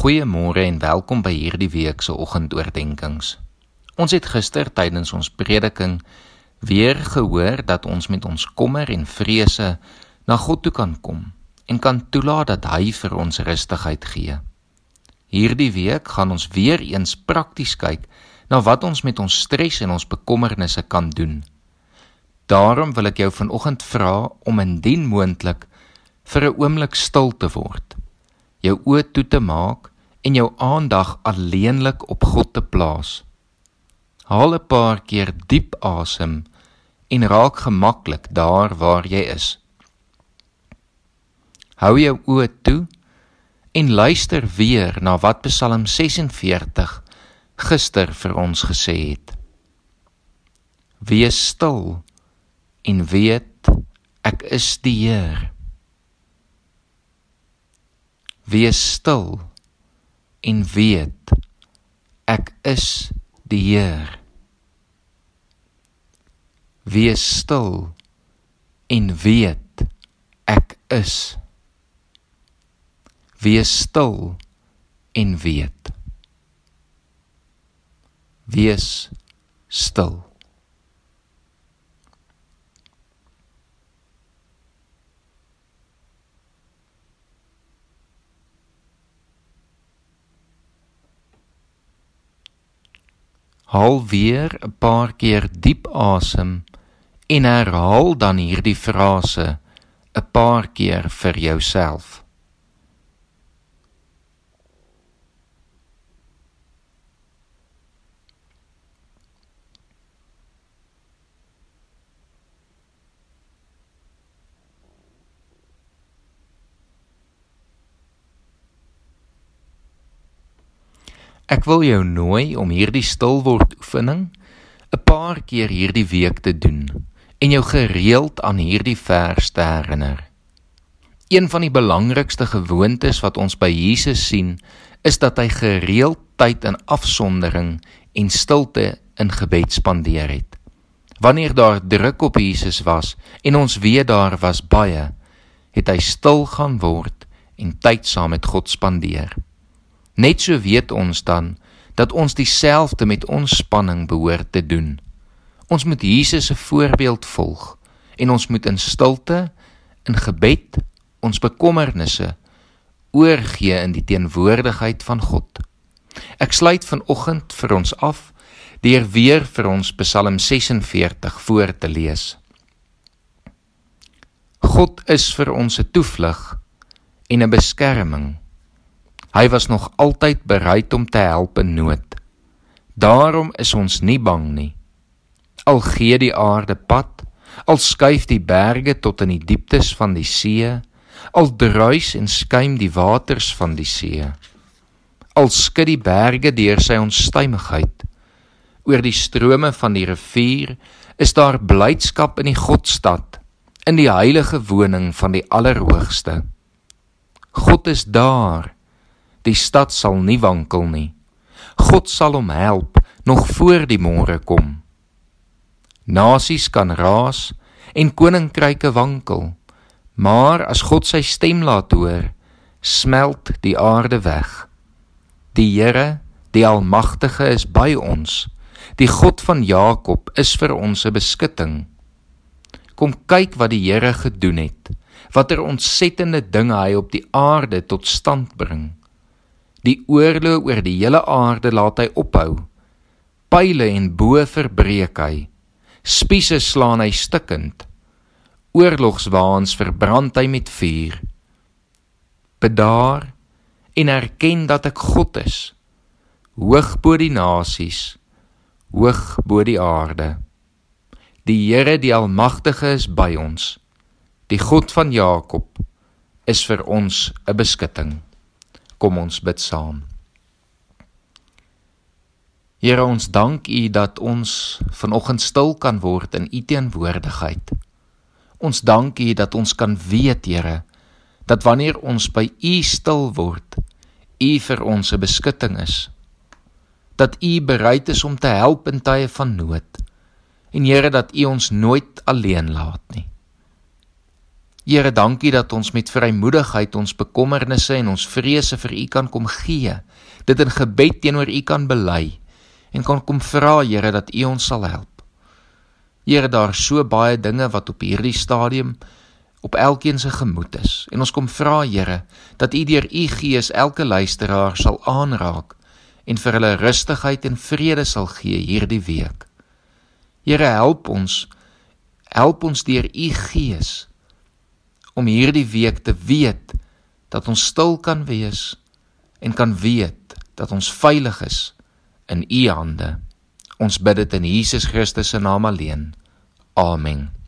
Goeiemôre en welkom by hierdie week se oggendoordenkings. Ons het gister tydens ons prediking weer gehoor dat ons met ons kommer en vrese na God toe kan kom en kan toelaat dat hy vir ons rustigheid gee. Hierdie week gaan ons weer eens prakties kyk na wat ons met ons stres en ons bekommernisse kan doen. Daarom wil ek jou vanoggend vra om indien moontlik vir 'n oomblik stil te word jou oë toe te maak en jou aandag alleenlik op God te plaas. Haal 'n paar keer diep asem en raak gemaklik daar waar jy is. Hou jou oë toe en luister weer na wat Psalm 46 gister vir ons gesê het. Wees stil en weet ek is die Here. Wees stil en weet ek is die Heer. Wees stil en weet ek is. Wees stil en weet. Wees stil. Haal weer 'n paar keer diep asem en herhaal dan hierdie frase 'n paar keer vir jouself. Ek wil jou nooi om hierdie stilword oefening 'n paar keer hierdie week te doen en jou gereeld aan hierdie vers te herinner. Een van die belangrikste gewoontes wat ons by Jesus sien, is dat hy gereeld tyd in afsondering en stilte in gebed spandeer het. Wanneer daar druk op Jesus was en ons weet daar was baie, het hy stil gaan word en tyd saam met God spandeer. Net so weet ons dan dat ons dieselfde met ons spanning behoort te doen. Ons moet Jesus se voorbeeld volg en ons moet in stilte in gebed ons bekommernisse oorgee in die teenwoordigheid van God. Ek sluit vanoggend vir ons af deur weer vir ons Psalm 46 voor te lees. God is vir ons 'n toevlug en 'n beskerming. Hy was nog altyd bereid om te help in nood. Daarom is ons nie bang nie. Al gee die aarde pad, al skuif die berge tot in die dieptes van die see, al druis en skuim die waters van die see. Al skud die berge deur sy onstuimigheid. Oor die strome van die rivier is daar blydskap in die Godstad, in die heilige woning van die Allerhoogste. God is daar Die stad sal nie wankel nie. God sal hom help nog voor die môre kom. Nasies kan raas en koninkryke wankel, maar as God sy stem laat hoor, smelt die aarde weg. Die Here, die Almagtige is by ons. Die God van Jakob is vir ons 'n beskutting. Kom kyk wat die Here gedoen het. Watter ontsettende dinge hy op die aarde tot stand bring. Die oorlog oor die hele aarde laat hy ophou. Pile en bo verbreek hy. Spiese slaan hy stikkend. Oorlogswaans verbrand hy met vuur. Bedaar en erken dat ek God is. Hoog bo die nasies, hoog bo die aarde. Die Here die Almagtige is by ons. Die God van Jakob is vir ons 'n beskutting. Kom ons bid saam. Here ons dank U dat ons vanoggend stil kan word in U teenwoordigheid. Ons dank U dat ons kan weet, Here, dat wanneer ons by U stil word, U vir ons 'n beskutting is. Dat U bereid is om te help in tye van nood. En Here dat U ons nooit alleen laat nie. Here, dankie dat ons met vrymoedigheid ons bekommernisse en ons vrese vir U kan kom gee. Dit in gebed teenoor U kan bely en kan kom vra, Here, dat U ons sal help. Here, daar so baie dinge wat op hierdie stadium op elkeen se gemoed is. En ons kom vra, Here, dat U deur U Gees elke luisteraar sal aanraak en vir hulle rustigheid en vrede sal gee hierdie week. Here, help ons. Help ons deur U Gees om hierdie week te weet dat ons stil kan wees en kan weet dat ons veilig is in U hande. Ons bid dit in Jesus Christus se naam alleen. Amen.